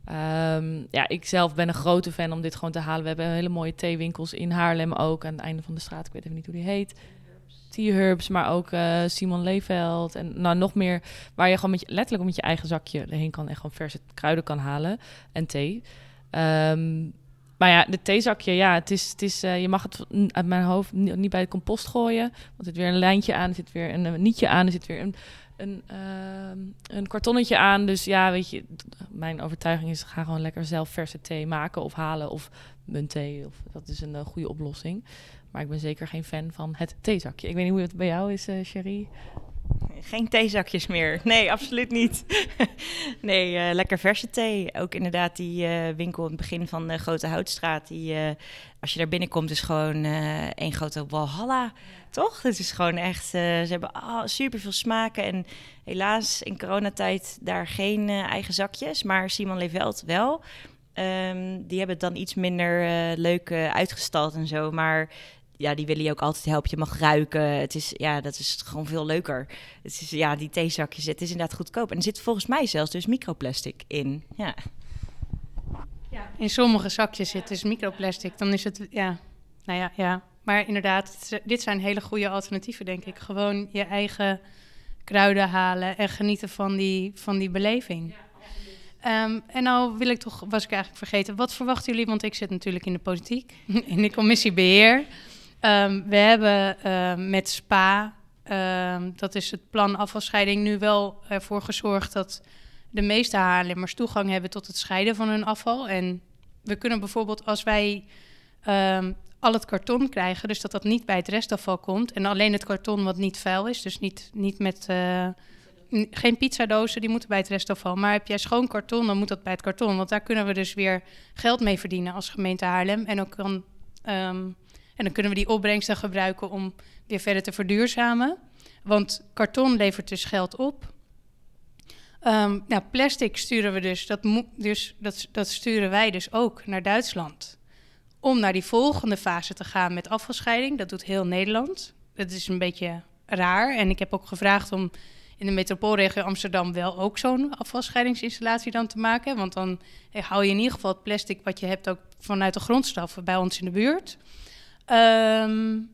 Um, ja, ik zelf ben een grote fan om dit gewoon te halen. We hebben hele mooie theewinkels in Haarlem ook. Aan het einde van de straat. Ik weet even niet hoe die heet. T-Herbs, maar ook uh, Simon Leeveld. En nou, nog meer waar je gewoon met je, letterlijk met je eigen zakje erheen kan en gewoon verse kruiden kan halen en thee. Um, maar ja, de theezakje, ja, het is, het is, uh, je mag het uit mijn hoofd niet, bij de compost gooien. Want er zit weer een lijntje aan, er zit weer een, een nietje aan, er zit weer een, een, uh, een kartonnetje aan. Dus ja, weet je, mijn overtuiging is, ga gewoon lekker zelf verse thee maken of halen of muntthee. Of, dat is een uh, goede oplossing. Maar ik ben zeker geen fan van het theezakje. Ik weet niet hoe het bij jou is, Cherie. Geen theezakjes meer. Nee, absoluut niet. nee, uh, lekker verse thee. Ook inderdaad die uh, winkel in het begin van de Grote Houtstraat. Die, uh, als je daar binnenkomt, is gewoon één grote walhalla. Toch? Het is gewoon echt... ze hebben oh, super veel smaken. En helaas in coronatijd daar geen eigen zakjes. Maar Simon Leveld wel. Um, die hebben het dan iets minder leuk uitgestald en zo. Maar ja, die willen je ook altijd helpen. Je mag ruiken. Het is, ja, dat is gewoon veel leuker. Het is, ja, die theezakjes, het is inderdaad goedkoop. En er zit volgens mij zelfs dus microplastic in. Ja. ja in sommige zakjes zit dus microplastic. Dan is het, ja, nou ja, ja. Maar inderdaad, dit zijn hele goede alternatieven, denk ik. Gewoon je eigen kruiden halen en genieten van die, van die beleving. Um, en nou wil ik toch, was ik eigenlijk vergeten, wat verwachten jullie? Want ik zit natuurlijk in de politiek, in de commissie beheer. Um, we hebben uh, met SPA, um, dat is het plan afvalscheiding, nu wel ervoor gezorgd dat de meeste Haarlemmers toegang hebben tot het scheiden van hun afval. En we kunnen bijvoorbeeld als wij al het karton krijgen, dus dat dat niet bij het restafval komt en alleen het karton wat niet vuil is, dus niet, niet met... Uh, geen pizzadozen, die moeten bij het restafval. Maar heb jij schoon karton, dan moet dat bij het karton. Want daar kunnen we dus weer geld mee verdienen als gemeente Haarlem. En ook kan en dan kunnen we die opbrengsten gebruiken om weer verder te verduurzamen. Want karton levert dus geld op. Um, nou, plastic sturen we dus dat, dus, dat, dat sturen wij dus ook naar Duitsland. Om naar die volgende fase te gaan met afvalscheiding. Dat doet heel Nederland. Dat is een beetje raar. En ik heb ook gevraagd om in de metropoolregio Amsterdam wel ook zo'n afvalscheidingsinstallatie dan te maken. Want dan hou je in ieder geval het plastic wat je hebt ook vanuit de grondstoffen bij ons in de buurt. Um,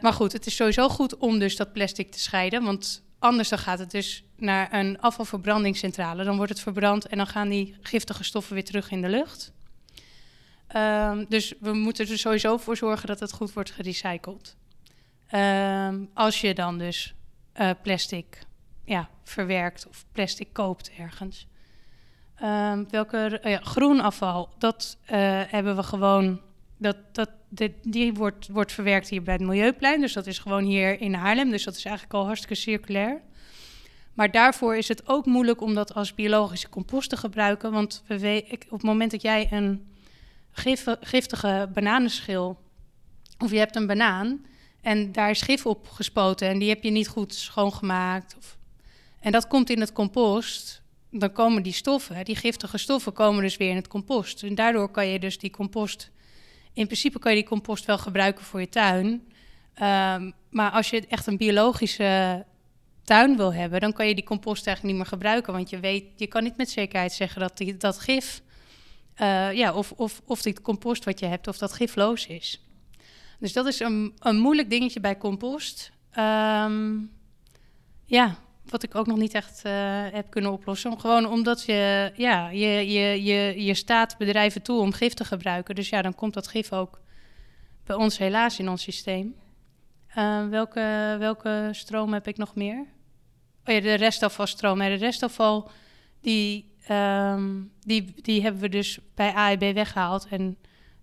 maar goed, het is sowieso goed om dus dat plastic te scheiden. Want anders dan gaat het dus naar een afvalverbrandingscentrale. Dan wordt het verbrand en dan gaan die giftige stoffen weer terug in de lucht. Um, dus we moeten er sowieso voor zorgen dat het goed wordt gerecycled. Um, als je dan dus uh, plastic ja, verwerkt of plastic koopt ergens. Um, welke ja, groen afval, dat uh, hebben we gewoon dat, dat, die wordt, wordt verwerkt hier bij het Milieuplein. Dus dat is gewoon hier in Haarlem. Dus dat is eigenlijk al hartstikke circulair. Maar daarvoor is het ook moeilijk om dat als biologische compost te gebruiken. Want op het moment dat jij een gif, giftige bananenschil... of je hebt een banaan en daar is gif op gespoten... en die heb je niet goed schoongemaakt... Of, en dat komt in het compost... dan komen die stoffen, die giftige stoffen, komen dus weer in het compost. En daardoor kan je dus die compost in principe kan je die compost wel gebruiken voor je tuin. Um, maar als je echt een biologische tuin wil hebben, dan kan je die compost eigenlijk niet meer gebruiken. Want je weet, je kan niet met zekerheid zeggen dat die, dat gif, uh, ja, of, of, of die compost wat je hebt, of dat gifloos is. Dus dat is een, een moeilijk dingetje bij compost. Um, ja, wat ik ook nog niet echt uh, heb kunnen oplossen. Gewoon omdat je, ja, je, je, je, je staat bedrijven toe om gif te gebruiken. Dus ja, dan komt dat gif ook bij ons helaas in ons systeem. Uh, welke, welke stroom heb ik nog meer? Oh ja, de restafvalstroom. De restafval, die, um, die, die hebben we dus bij AEB weggehaald en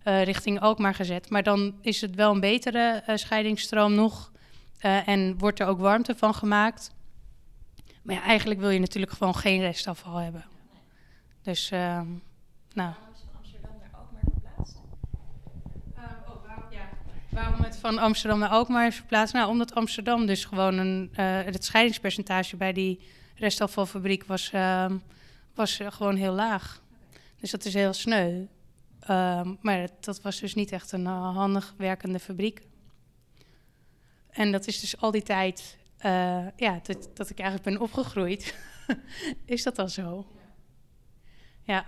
uh, richting Alkmaar gezet. Maar dan is het wel een betere scheidingsstroom nog. En wordt er ook warmte van gemaakt. Maar ja, eigenlijk wil je natuurlijk gewoon geen restafval hebben. Dus, uh, nou. Amsterdam naar Alkmaar verplaatst? Uh, oh, waarom, ja. waarom het van Amsterdam naar Alkmaar is verplaatst? Nou, omdat Amsterdam dus gewoon een, uh, het scheidingspercentage bij die restafvalfabriek was, uh, was gewoon heel laag. Dus dat is heel sneu. Ehm, maar dat, dat, was dus niet echt een uh, handig werkende fabriek. En dat is dus al die tijd uh, ja, dat, dat ik eigenlijk ben opgegroeid. is dat dan zo? Ja.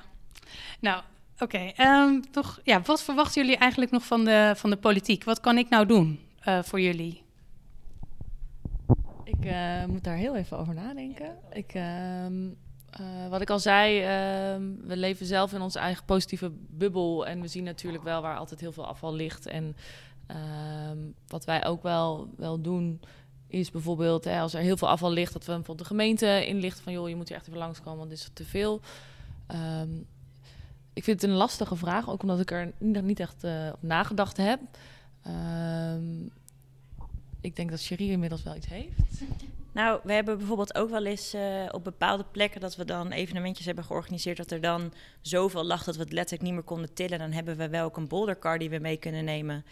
Nou, oké. Ehm, toch, ja, wat verwachten jullie eigenlijk nog van de, van de politiek? Wat kan ik nou doen uh, voor jullie? Ik uh, moet daar heel even over nadenken. Ik, ehm, wat ik al zei, uh, we leven zelf in onze eigen positieve bubbel. En we zien natuurlijk wel waar altijd heel veel afval ligt. En ehm, wat wij ook wel, wel doen, is bijvoorbeeld hè, als er heel veel afval ligt, dat we bijvoorbeeld de gemeente inlichten van joh, je moet hier echt even langskomen, want dit is te veel. Um, ik vind het een lastige vraag, ook omdat ik er niet echt uh, op nagedacht heb. Um, ik denk dat Cherie inmiddels wel iets heeft. Nou, we hebben bijvoorbeeld ook wel eens uh, op bepaalde plekken dat we dan evenementjes hebben georganiseerd. Dat er dan zoveel lag dat we het letterlijk niet meer konden tillen. Dan hebben we wel ook een bouldercar die we mee kunnen nemen.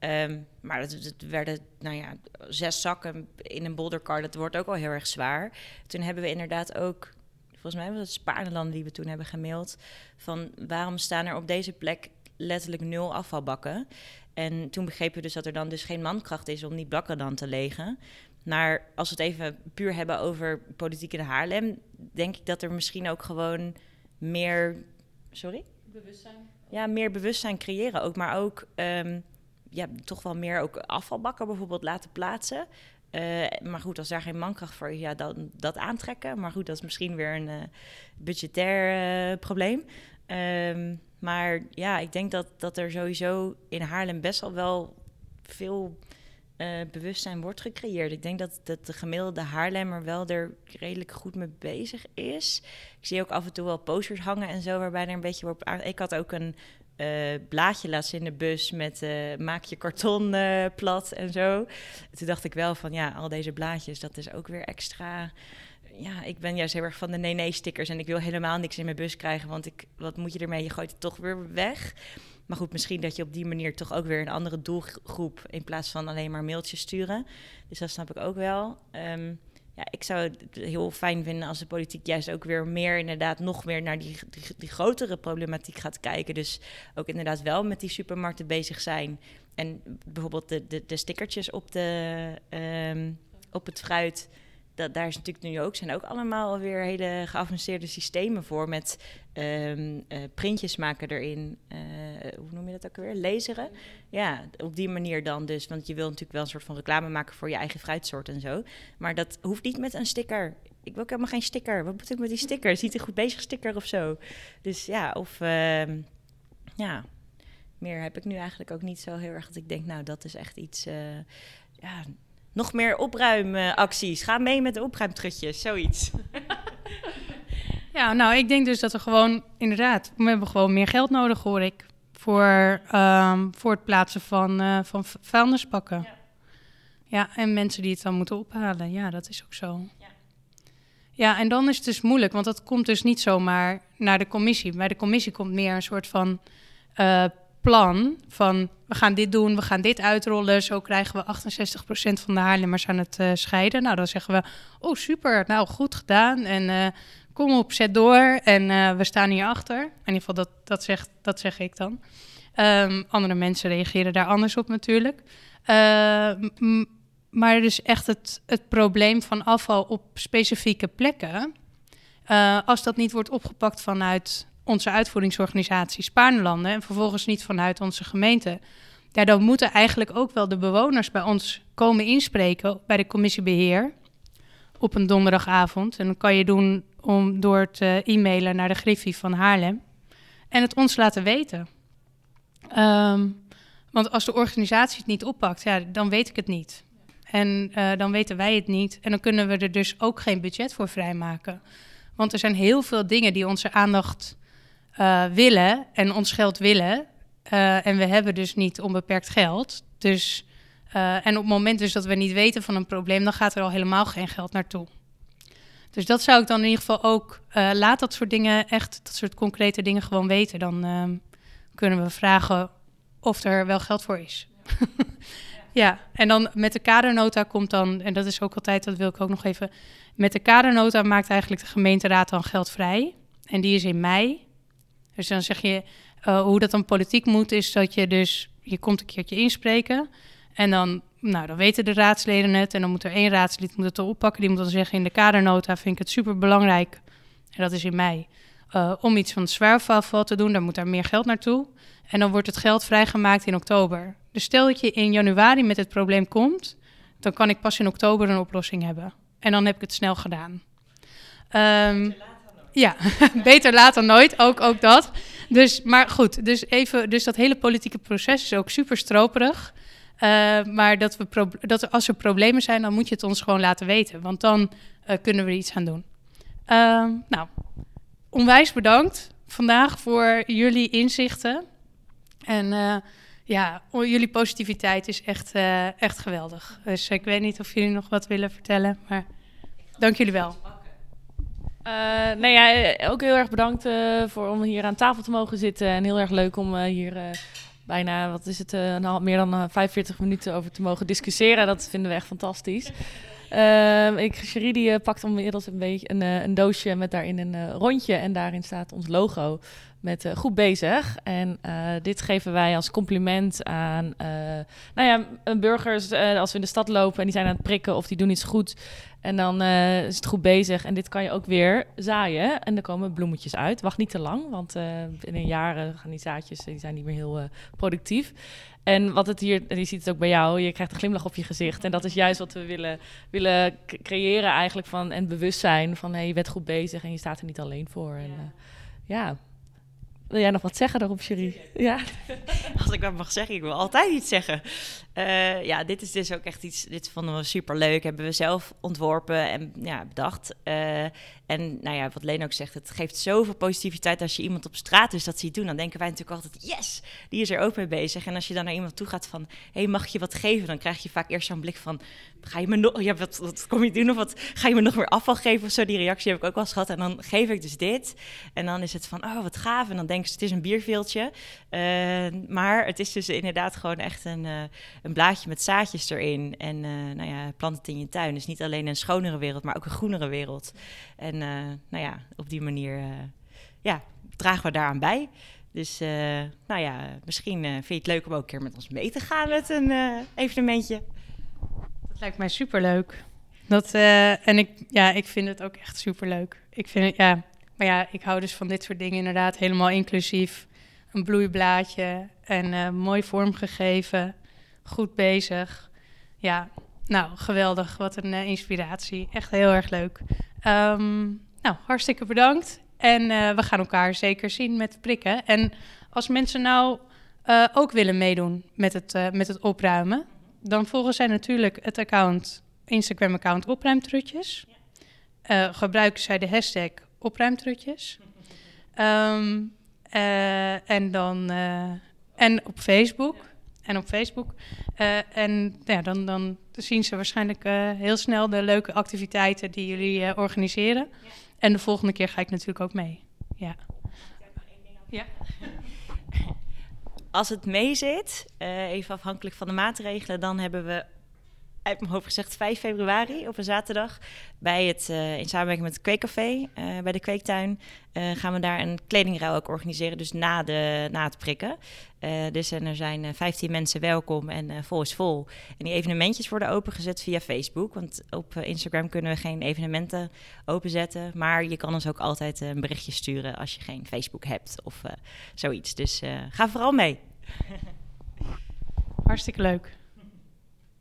Um, maar het, het, werden, nou ja, zes zakken in een bouldercar. Dat wordt ook al heel erg zwaar. Toen hebben we inderdaad ook, volgens mij was het Spaarnelanden die we toen hebben gemaild. Van waarom staan er op deze plek letterlijk nul afvalbakken? En toen begrepen we dus dat er dan dus geen mankracht is om die bakken dan te legen. Maar als we het even puur hebben over politiek in Haarlem, denk ik dat er misschien ook gewoon meer. Sorry? Bewustzijn. Ja, meer bewustzijn creëren ook. Maar ook um, ja, toch wel meer ook afvalbakken bijvoorbeeld laten plaatsen. Uh, maar goed, als daar geen mankracht voor is, ja, dan dat aantrekken. Maar goed, dat is misschien weer een uh, budgetair uh, probleem. Um, maar ja, ik denk dat, dat er sowieso in Haarlem best wel wel veel bewustzijn wordt gecreëerd. Ik denk dat, dat de gemiddelde Haarlemmer wel er redelijk goed mee bezig is. Ik zie ook af en toe wel posters hangen en zo, waarbij er een beetje wordt. Ik had ook een uh, blaadje laatst in de bus met uh, maak je karton plat en zo. Toen dacht ik wel van ja, al deze blaadjes, dat is ook weer extra ja, ik ben juist heel erg van de nee-nee-stickers. En ik wil helemaal niks in mijn bus krijgen. Want ik, wat moet je ermee? Je gooit het toch weer weg. Maar goed, misschien dat je op die manier toch ook weer een andere doelgroep... in plaats van alleen maar mailtjes sturen. Dus dat snap ik ook wel. Um, ja, ik zou het heel fijn vinden als de politiek juist ook weer meer inderdaad nog meer naar die, die, grotere problematiek gaat kijken. Dus ook inderdaad wel met die supermarkten bezig zijn. En bijvoorbeeld de, de, de stickertjes op, de, um, op het fruit dat, daar is natuurlijk nu ook, zijn ook allemaal alweer hele geavanceerde systemen voor met um, uh, printjes maken erin. Uh, hoe noem je dat ook weer? Laseren. Ja, op die manier dan dus. Want je wil natuurlijk wel een soort van reclame maken voor je eigen fruitsoort en zo. Maar dat hoeft niet met een sticker. Ik wil ook helemaal geen sticker. Wat moet ik met die sticker? Ziet er goed bezig sticker of zo? Dus ja, of uh, ja, meer heb ik nu eigenlijk ook niet zo heel erg dat ik denk, nou, dat is echt iets. Uh, ja, nog meer opruimacties. Ga mee met de opruimtrutjes, zoiets. Ja, nou, ik denk dus dat we gewoon, inderdaad, we hebben gewoon meer geld nodig, hoor ik. Voor, um, voor het plaatsen van, uh, van vuilnisbakken. Ja. ja, en mensen die het dan moeten ophalen. Ja, dat is ook zo. Ja. ja, en dan is het dus moeilijk, want dat komt dus niet zomaar naar de commissie. Bij de commissie komt meer een soort van uh, plan van we gaan dit doen, we gaan dit uitrollen. Zo krijgen we 68% van de Haarlemmers aan het uh, scheiden. Nou, dan zeggen we, oh super, nou goed gedaan en uh, kom op, zet door en uh, we staan hier achter. In ieder geval, dat, dat, zeg, dat zeg ik dan. Um, andere mensen reageren daar anders op natuurlijk. maar dus echt het, het probleem van afval op specifieke plekken... als dat niet wordt opgepakt vanuit onze uitvoeringsorganisatie Spaarnelanden en vervolgens niet vanuit onze gemeente. Ja, dan moeten eigenlijk ook wel de bewoners bij ons komen inspreken bij de commissie beheer op een donderdagavond. En dat kan je doen om door te e-mailen naar de Griffie van Haarlem en het ons laten weten. Um, want als de organisatie het niet oppakt, ja, dan weet ik het niet. En uh, dan weten wij het niet. En dan kunnen we er dus ook geen budget voor vrijmaken. Want er zijn heel veel dingen die onze aandacht uh, willen en ons geld willen. Uh, en we hebben dus niet onbeperkt geld. Dus, uh, en op het moment dus dat we niet weten van een probleem, dan gaat er al helemaal geen geld naartoe. Dus dat zou ik dan in ieder geval ook. laat dat soort dingen echt, dat soort concrete dingen gewoon weten. Dan ehm, kunnen we vragen of er wel geld voor is. ja, en dan met de kadernota komt dan, en dat is ook altijd, dat wil ik ook nog even. Met de kadernota maakt eigenlijk de gemeenteraad dan geld vrij. En die is in mei. Dus dan zeg je, uh, hoe dat dan politiek moet, is dat je dus, je komt een keertje inspreken. En dan, nou, dan weten de raadsleden het. En dan moet er één raadslid moet het oppakken. Die moet dan zeggen, in de kadernota vind ik het super belangrijk. En dat is in mei. Uh, om iets van het zwerfafval te doen, daar moet daar meer geld naartoe. En dan wordt het geld vrijgemaakt in oktober. Dus stel dat je in januari met het probleem komt, dan kan ik pas in oktober een oplossing hebben. En dan heb ik het snel gedaan. Um, ja, beter dan nooit, ook, ook dat. Dus, maar goed, dus, even, dus dat hele politieke proces is ook super stroperig. Uh, maar dat we dat als er problemen zijn, dan moet je het ons gewoon laten weten. Want dan uh, kunnen we er iets aan doen. Uh, nou, onwijs bedankt vandaag voor jullie inzichten. En uh, ja, jullie positiviteit is echt, echt geweldig. Dus ik weet niet of jullie nog wat willen vertellen, maar dank jullie wel. Uh, nee, ja, ook heel erg bedankt uh, voor om hier aan tafel te mogen zitten. En heel erg leuk om hier bijna, wat is het, nou, meer dan 45 minuten over te mogen discussiëren. Dat vinden we echt fantastisch. Uh, ik, die pakt inmiddels een, beetje een, een, doosje met daarin een rondje. En daarin staat ons logo met uh, goed bezig. En uh, dit geven wij als compliment aan uh, nou ja, burgers als we in de stad lopen en die zijn aan het prikken of die doen iets goed. En dan is het goed bezig. En dit kan je ook weer zaaien. En er komen bloemetjes uit. Wacht niet te lang, want binnen jaren gaan die zaadjes die zijn niet meer heel productief. En wat het hier, en je ziet het ook bij jou, je krijgt een glimlach op je gezicht. En dat is juist wat we willen, willen creëren eigenlijk van en bewustzijn van hey, je bent goed bezig en je staat er niet alleen voor. En, ja, wil jij nog wat zeggen daarop, Cherie? Ja. Als ik dat mag zeggen, ik wil altijd iets zeggen. Uh, ja, dit is dus ook echt iets, dit vonden we super leuk. Hebben we zelf ontworpen en ja, bedacht. Uh, en nou ja, wat Leen ook zegt, het geeft zoveel positiviteit als je iemand op straat dus dat ziet doen. Dan denken wij natuurlijk altijd, yes, die is er ook mee bezig. En als je dan naar iemand toe gaat van, hé, hey, mag je wat geven? Dan krijg je vaak eerst zo'n blik van, ga je me nog, ja, wat, kom je doen? Of wat, ga je me nog meer afval geven of zo? Die reactie heb ik ook wel eens gehad. En dan geef ik dus dit. En dan is het van, oh, wat gaaf. En dan denken ze, het is een bierveeltje. Uh, maar het is dus inderdaad gewoon echt een, uh, een blaadje met zaadjes erin. En uh, nou ja, plant het in je tuin. Dus niet alleen een schonere wereld, maar ook een groenere wereld. En uh, nou ja, op die manier uh, ja, dragen we daaraan bij. Dus uh, nou ja, misschien vind je het leuk om ook een keer met ons mee te gaan met een evenementje. Dat lijkt mij superleuk. Dat, en ik, ja, ik vind het ook echt superleuk. Ik vind het, ja, maar ja, ik hou dus van dit soort dingen inderdaad helemaal inclusief. Een bloeiblaadje en mooi vormgegeven, goed bezig. Ja, nou, geweldig. Wat een inspiratie. Echt heel erg leuk. Um, nou, hartstikke bedankt. En uh, we gaan elkaar zeker zien met prikken. En als mensen nou uh, ook willen meedoen met het, met het opruimen, dan volgen zij natuurlijk het account, Instagram-account opruimtrutjes. gebruiken zij de hashtag opruimtrutjes. Um, en dan en op Facebook. En op Facebook. en ja, dan, dan zien ze waarschijnlijk heel snel de leuke activiteiten die jullie organiseren. Ja. En de volgende keer ga ik natuurlijk ook mee. Ja. Ja. Als het mee zit, uh, even afhankelijk van de maatregelen, dan hebben we uit mijn hoofd gezegd 5 februari op een zaterdag bij het, uh, in samenwerking met het Kweekcafé uh, bij de Kweektuin uh, gaan we daar een kledingruil ook organiseren, dus na, de, na het prikken. dus en er zijn 15 mensen welkom en vol is vol. En die evenementjes worden opengezet via Facebook, want op Instagram kunnen we geen evenementen openzetten, maar je kan ons ook altijd een berichtje sturen als je geen Facebook hebt of zoiets. Dus ga vooral mee. Hartstikke leuk.